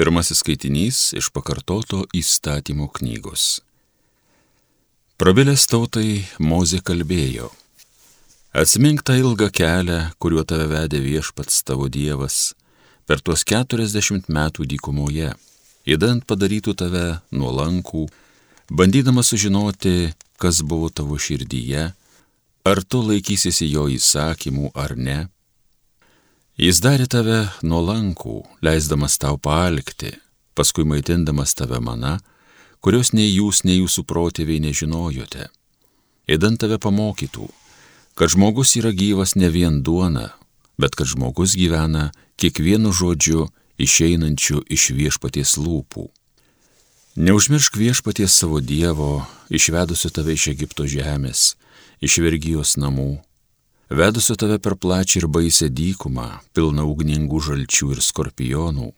Pirmasis skaitinys iš pakartoto įstatymo knygos. Prabilęs tautai Mozė kalbėjo. Atsimink tą ilgą kelią, kuriuo tave vedė viešpats tavo Dievas per tuos keturiasdešimt metų dykumoje, įdant padarytų tave nuolankų, bandydama sužinoti, kas buvo tavo širdyje, ar tu laikysiesi jo įsakymų ar ne Jis darė tave nuolankų, leisdamas tau palikti, paskui maitindamas tave mana, kurios nei jūs, nei jūsų protėviai nežinojote. Įdant tave pamokytų, kad žmogus yra gyvas ne vien duona, bet kad žmogus gyvena kiekvienu žodžiu išeinančiu iš viešpaties lūpų. Neužmiršk viešpaties savo Dievo, išvedusio tave iš Egipto žemės, iš vergyjos namų vedusio tave per plačią ir baisę dykumą, pilną ugningų žalčių ir skorpionų,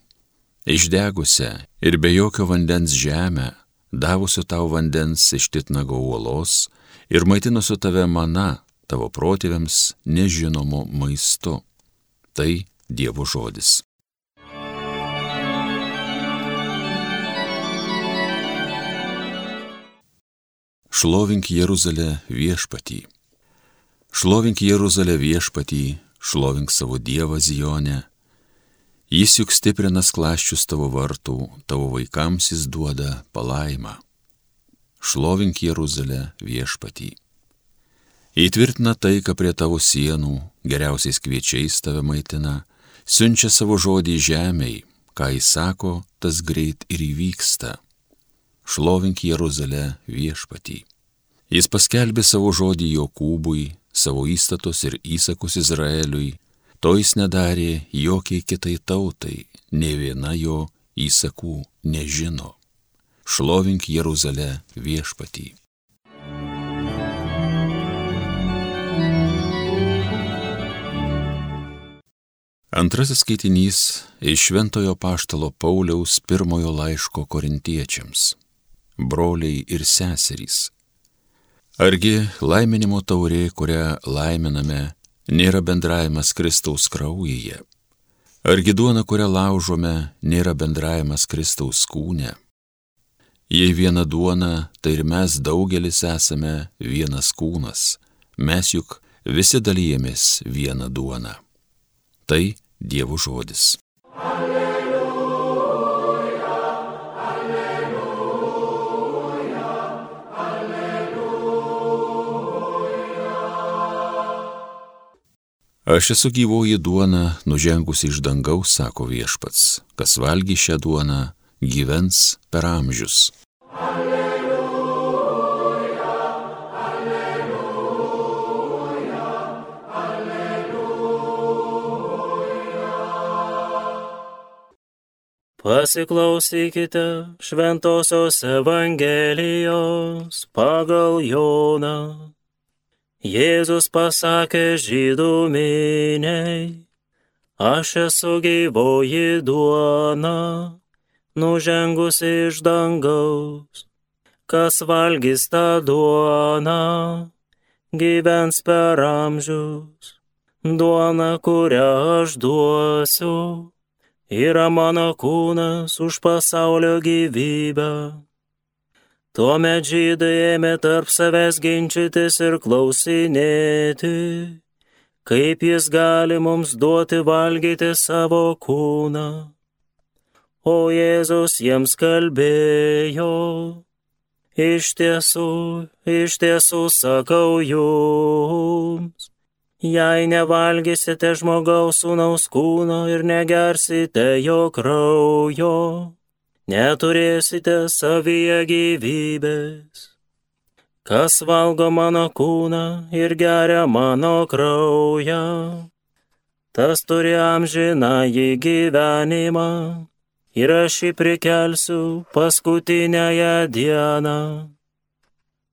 išdegusią ir be jokio vandens žemę, davusio tau vandens iš titnago uolos ir maitinusio tave mana, tavo protėviams nežinomu maistu. Tai Dievo žodis. Šlovink Jeruzalę viešpatį. Šlovink Jeruzalę viešpatį, šlovink savo Dievą Zijonę. Jis juk stiprina sklaščius tavo vartų, tavo vaikams jis duoda palaimą. Šlovink Jeruzalę viešpatį. Įtvirtina taiką prie tavo sienų, geriausiais kviečiais tave maitina, siunčia savo žodį žemiai, ką jis sako, tas greit ir įvyksta. Šlovink Jeruzalę viešpatį. Jis paskelbė savo žodį Jokūbui, savo įstatus ir įsakus Izraeliui, to jis nedarė jokiai kitai tautai, ne viena jo įsakų nežino. Šlovink Jeruzalę viešpatį. Antrasis skaitinys iš Šventojo Paštalo Pauliaus pirmojo laiško korintiečiams. Broliai ir seserys Argi laiminimo taurė, kurią laiminame, nėra bendravimas Kristaus kraujyje? Argi duona, kurią laužome, nėra bendravimas Kristaus kūne? Jei viena duona, tai ir mes daugelis esame vienas kūnas, mes juk visi dalyjamės vieną duoną. Tai Dievo žodis. Alleluja. Aš esu gyvoji duona, nužengusi iš dangaus, sako viešpats, kas valgy šią duoną, gyvens per amžius. Alleluja, alleluja, alleluja. Pasiklausykite Šventojios Evangelijos pagal Joną. Jėzus pasakė žydų miniai, aš esu gyvoji duona, nužengusi iš dangaus, kas valgys tą duoną, gyvens per amžius. Duona, kurią aš duosiu, yra mano kūnas už pasaulio gyvybę. Tuomet žydai ėmė tarp savęs ginčytis ir klausinėti, kaip jis gali mums duoti valgyti savo kūną. O Jėzus jiems kalbėjo, iš tiesų, iš tiesų sakau jums, jei nevalgysite žmogaus sūnaus kūno ir negersite jo kraujo, neturėsite savyje gyvybės. Kas valgo mano kūną ir geria mano kraują, tas turi amžiną į gyvenimą ir aš jį prikelsiu paskutinėje dieną.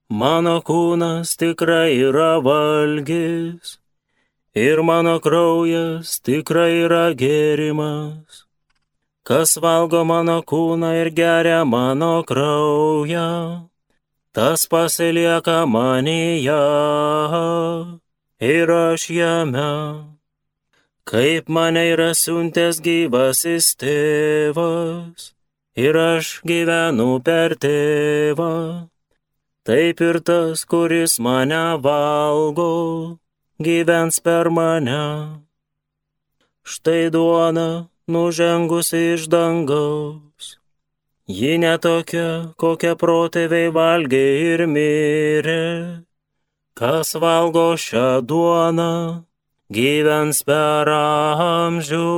Mano kūnas tikrai yra valgys ir mano kraujas tikrai yra gėrimas. Kas valgo mano kūną ir geria mano kraują, tas pasilieka manyje ir aš jame. kaip mane yra siuntęs gyvasis tėvas, ir aš gyvenu per tėvą, taip ir tas, kuris mane valgo, gyvens per mane. Štai duona nužengusi iš dangaus. Ji netokia, kokią protėviai valgė ir mirė. Kas valgo šią duoną, gyvens per amžių.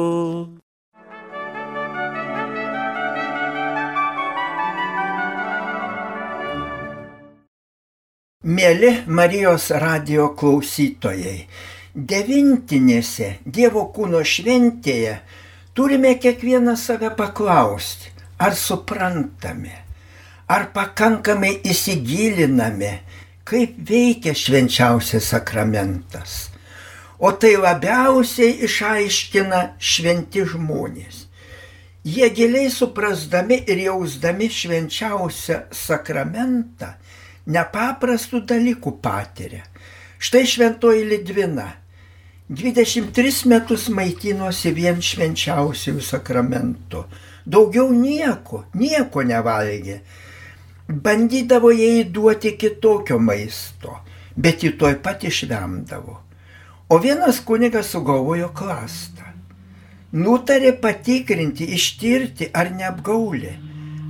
Mėly Marijos radio klausytojai, devintinėse Dievo kūno šventėje turime kiekvieną save paklausti, ar suprantame, ar pakankamai įsigiliname, kaip veikia švenčiausias sakramentas. O tai labiausiai išaiškina šventi žmonės. Jie giliai suprasdami ir jausdami švenčiausią sakramentą nepaprastų dalykų patiria. Štai šventoji Lidvina 23 metus maitinosi vien švenčiausių sakramentų daugiau nieko, nieko nevalgė. Bandydavo jai duoti kitokio maisto, bet jį toj pat išvemdavo. O vienas kunigas sugalvojo klastą. Nutarė patikrinti, ištirti ar neapgaulė.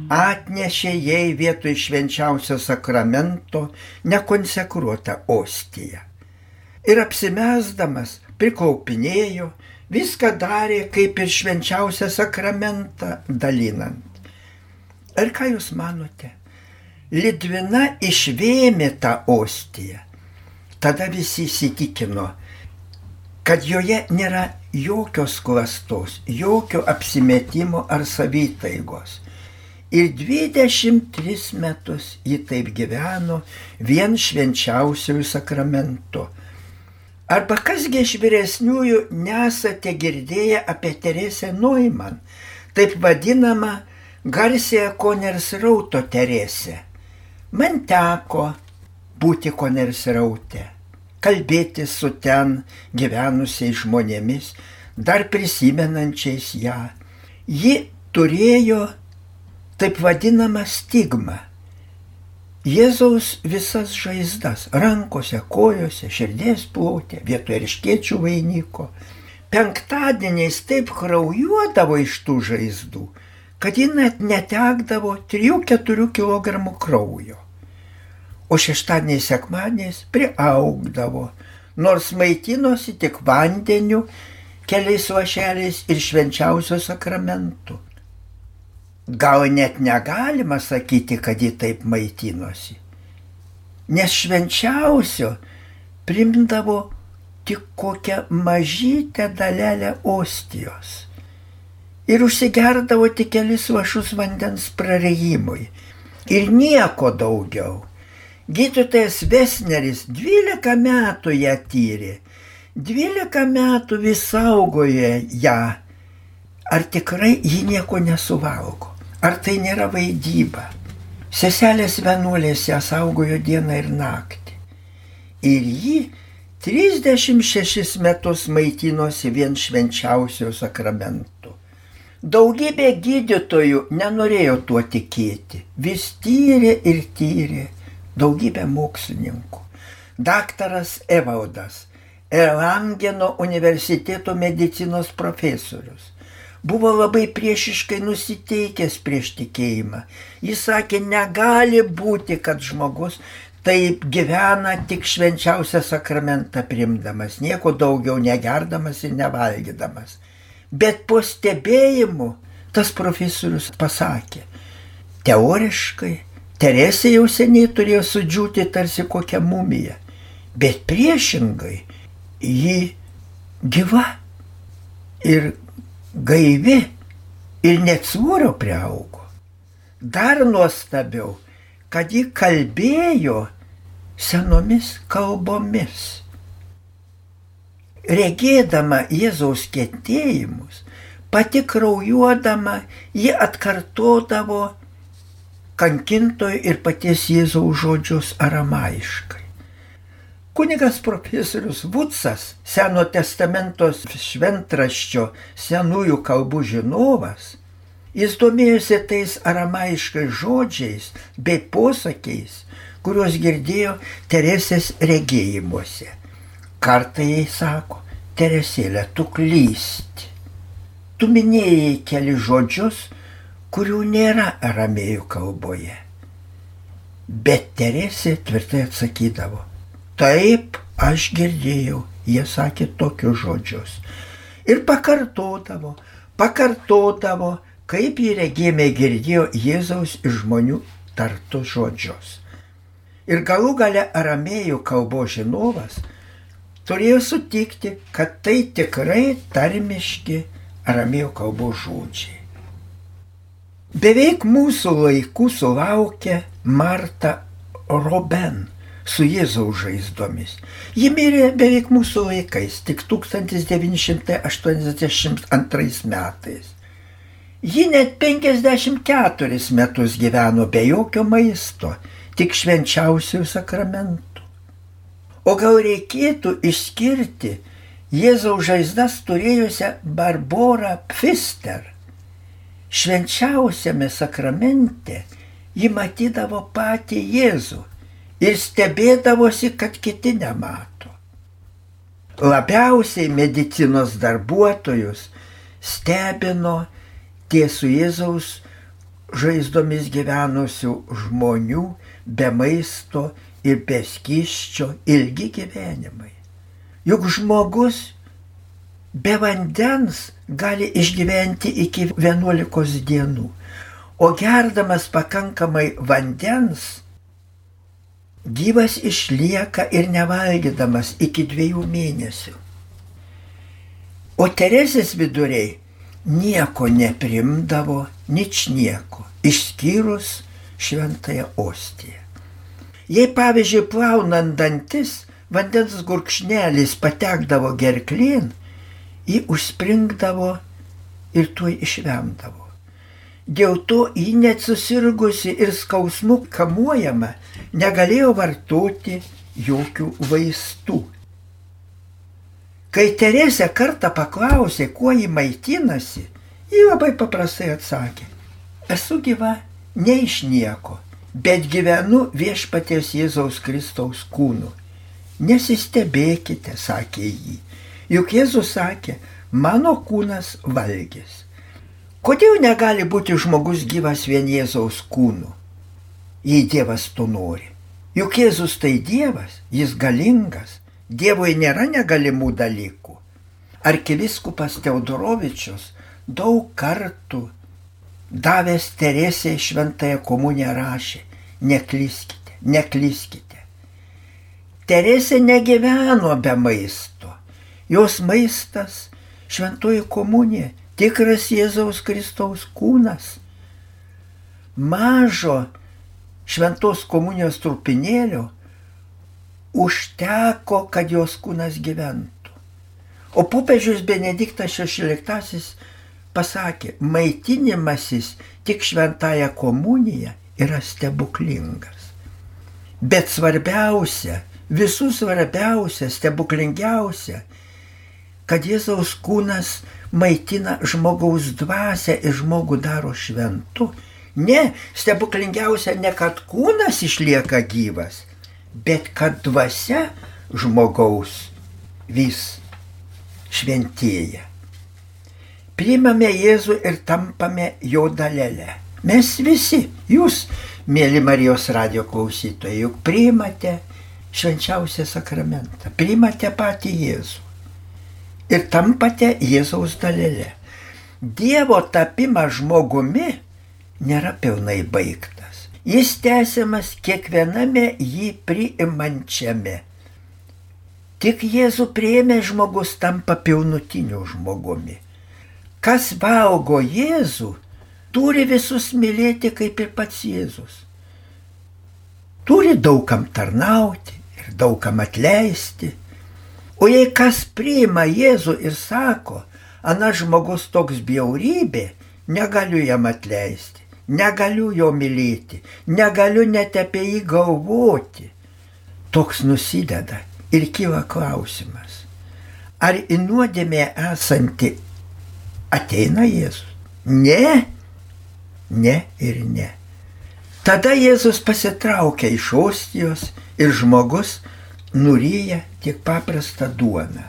Atnešė jai vietoj švenčiausio sakramento nekonsekruotą ostiją. Ir apsimesdamas prikaupinėjo, viską darė kaip ir švenčiausią sakramentą dalinant. Ir ką jūs manote? Litvina išvėmė tą ostiją. Tada visi įsitikino, kad joje nėra jokios klastos, jokio apsimetimo ar savytaigos. Ir 23 metus ji taip gyveno vien švenčiausiųjų sakramentų Arba kasgi iš vyresniųjų nesate girdėję apie Teresę Neumann, taip vadinamą garsėje Konersrauto Teresę. Man teko būti Konersraute, kalbėti su ten gyvenusiais žmonėmis, dar prisimenančiais ją. Ji turėjo taip vadinamą stigmą Jėzaus visas žaizdas - rankose, kojose, širdies plotė, vietoje ryškiečių vainiko. Penktadieniais taip kraujuodavo iš tų žaizdų, kad ji net netekdavo 3-4 kg kraujo. O šeštadieniais sekmadieniais priaugdavo, nors maitinosi tik vandeniu, keliais lašeliais ir švenčiausio sakramentu. Gal net negalima sakyti, kad ji taip maitinosi. Nes švenčiausio primdavo tik kokią mažytę dalelę ostijos. Ir užsigerdavo tik kelis lašus vandens prareimui. Ir nieko daugiau. Gydytojas Vesneris 12 metų ją tyrė. 12 metų vis saugojo ją. Ar tikrai ji nieko nesuvalgo? Ar tai nėra vaidyba? Seselės vienuolės ją saugojo dieną ir naktį. Ir ji 36 metus maitinosi vien švenčiausio sakramentu. Daugybė gydytojų nenorėjo tuo tikėti. Vis tyrė ir tyrė. Daugybė mokslininkų. Daktaras Evaldas, Erlangeno universiteto medicinos profesorius buvo labai priešiškai nusiteikęs prieš tikėjimą. Jis sakė, negali būti, kad žmogus taip gyvena tik švenčiausią sakramentą primdamas, nieko daugiau negerdamas ir nevalgydamas. Bet po stebėjimu tas profesorius pasakė, teoriškai Teresė jau seniai turėjo sudžiūti tarsi kokią mumiją, bet priešingai ji gyva ir gaivi ir net svorio priaugo. Dar nuostabiau, kad ji kalbėjo senomis kalbomis. Regėdama Jėzaus kentėjimus, pati kraujuodama, ji atkartodavo kankintojų ir paties Jėzaus žodžius aramaiškai. Kunigas profesorius Vutsas, Seno testamentos šventraščio senųjų kalbų žinovas, jis domėjosi tais aramaiškais žodžiais bei posakiais, kuriuos girdėjo Teresės regėjimuose. Kartą jai sako, Teresėlė, tu klysti. Tu minėjai keli žodžius, kurių nėra aramėjų kalboje. Bet Teresė tvirtai atsakydavo, taip aš girdėjau, jie sakė tokius žodžius. Ir pakartodavo, pakartodavo, kaip jį regėmė girdėjo Jėzaus iš žmonių tartus žodžius. Ir galų gale aramėjų kalbos žinovas turėjo sutikti, kad tai tikrai tarmiški aramėjų kalbos žodžiai. Beveik mūsų laikų sulaukia Marta Roben su Jėzaus žaizdomis. Ji mirė beveik mūsų laikais, tik 1982 metais. Ji net 54 metus gyveno be jokio maisto, tik švenčiausių sakramentų. O gal reikėtų išskirti Jėzaus žaizdas turėjusią Barborą Pfister švenčiausiame sakramente ji matydavo patį Jėzų ir stebėdavosi, kad kiti nemato. Labiausiai medicinos darbuotojus stebino tie su Jėzaus žaizdomis gyvenusių žmonių be maisto ir be skyščio ilgi gyvenimai. Juk žmogus be vandens gali išgyventi iki 11 dienų, o gerdamas pakankamai vandens, gyvas išlieka ir nevalgydamas iki dviejų mėnesių. O Teresės viduriai nieko neprimdavo, nič nieko, išskyrus šventąją ostiją. Jei pavyzdžiui plaunant dantis, vandens gurkšnelis patekdavo gerklin, ji užspringdavo ir tuoj išvemdavo. Dėl to ji net susirgusi ir skausmu kamuojama negalėjo vartoti jokių vaistų. Kai Teresė kartą paklausė, kuo ji maitinasi, ji labai paprastai atsakė, esu gyva ne iš nieko, bet gyvenu viešpaties Jėzaus Kristaus kūnu. Nesistebėkite, sakė jį, Juk Jėzus sakė, mano kūnas valgys. Kodėl negali būti žmogus gyvas vien Jėzaus kūnu, jei Dievas to nori? Juk Jėzus tai Dievas, jis galingas, Dievui nėra negalimų dalykų. Arkiviskupas Teodorovičius daug kartų davęs Teresėje šventąją komuniją rašė, neklyskite, neklyskite. Teresė negyveno be maisto jos maistas, šventoji komunija, tikras Jėzaus Kristaus kūnas. Mažo šventos komunijos trupinėlio užteko, kad jos kūnas gyventų. O popiežius Benediktas XVI pasakė, maitinimasis tik šventąją komuniją yra stebuklingas. Bet svarbiausia, visų svarbiausia, stebuklingiausia kad Jėzaus kūnas maitina žmogaus dvasę ir žmogų daro šventu. Ne, stebuklingiausia ne kad kūnas išlieka gyvas, bet kad dvasia žmogaus vis šventėja. Priimame Jėzų ir tampame jo dalelę. Mes visi, jūs, mėly Marijos radio klausytojai, juk priimate švenčiausią sakramentą, priimate patį Jėzų ir tampate Jėzaus dalelė. Dievo tapimas žmogumi nėra pilnai baigtas. Jis tęsiamas kiekviename jį priimančiame. Tik Jėzų prieimė žmogus tampa pilnutiniu žmogumi. Kas valgo Jėzų, turi visus mylėti kaip ir pats Jėzus. Turi daugam tarnauti ir daugam atleisti O jei kas priima Jėzų ir sako, ana žmogus toks bjaurybė, negaliu jam atleisti, negaliu jo mylėti, negaliu net apie jį galvoti. Toks nusideda Ir kyla klausimas, ar į nuodėmę esanti ateina Jėzus? Ne, ne ir ne. Tada Jėzus pasitraukia iš ostijos ir žmogus nuryja tik paprastą duoną.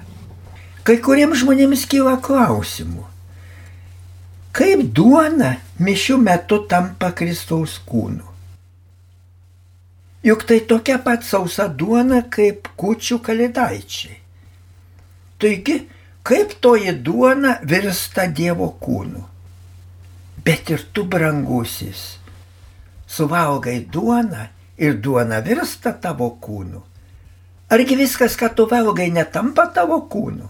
Kai kuriems žmonėms kyla klausimų. Kaip duona mišių metu tampa Kristaus kūnu? Juk tai tokia pat sausa duona kaip kučių kalėdaičiai. Taigi, kaip toji duona virsta Dievo kūnu? Bet ir tu, brangusis, suvalgai duoną ir duona virsta tavo kūnu. Argi viskas, ką tu valgai, netampa tavo kūnu?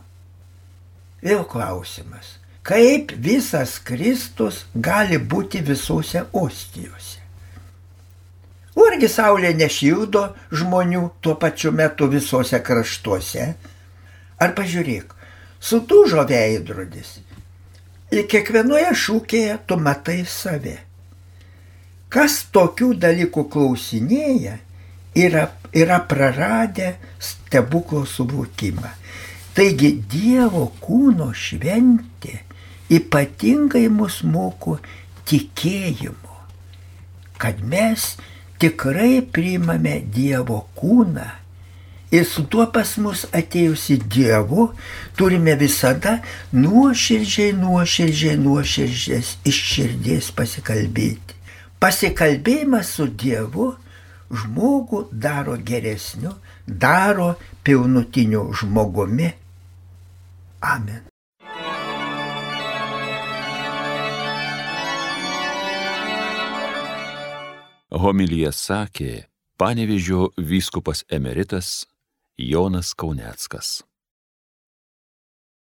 Vėl klausimas. Kaip visas Kristus gali būti visose ostijose? Argi saulė nešildo žmonių tuo pačiu metu visose kraštuose? Ar pažiūrėk, sudužo veidrodis. Ir kiekvienoje šūkėje tu matai save. Kas tokių dalykų klausinėja, yra, yra praradę stebuklo suvokimą. Taigi Dievo kūno šventė ypatingai mus moko tikėjimo, kad mes tikrai priimame Dievo kūną ir su tuo pas mus atėjusi Dievu turime visada nuoširdžiai, nuoširdžiai, nuoširdžiai iš širdies pasikalbėti. Pasikalbėjimas su Dievu žmogų daro geresniu, daro pilnutiniu žmogumi. Amen. Homilyje sakė panevižio vyskupas emeritas Jonas Kauneckas.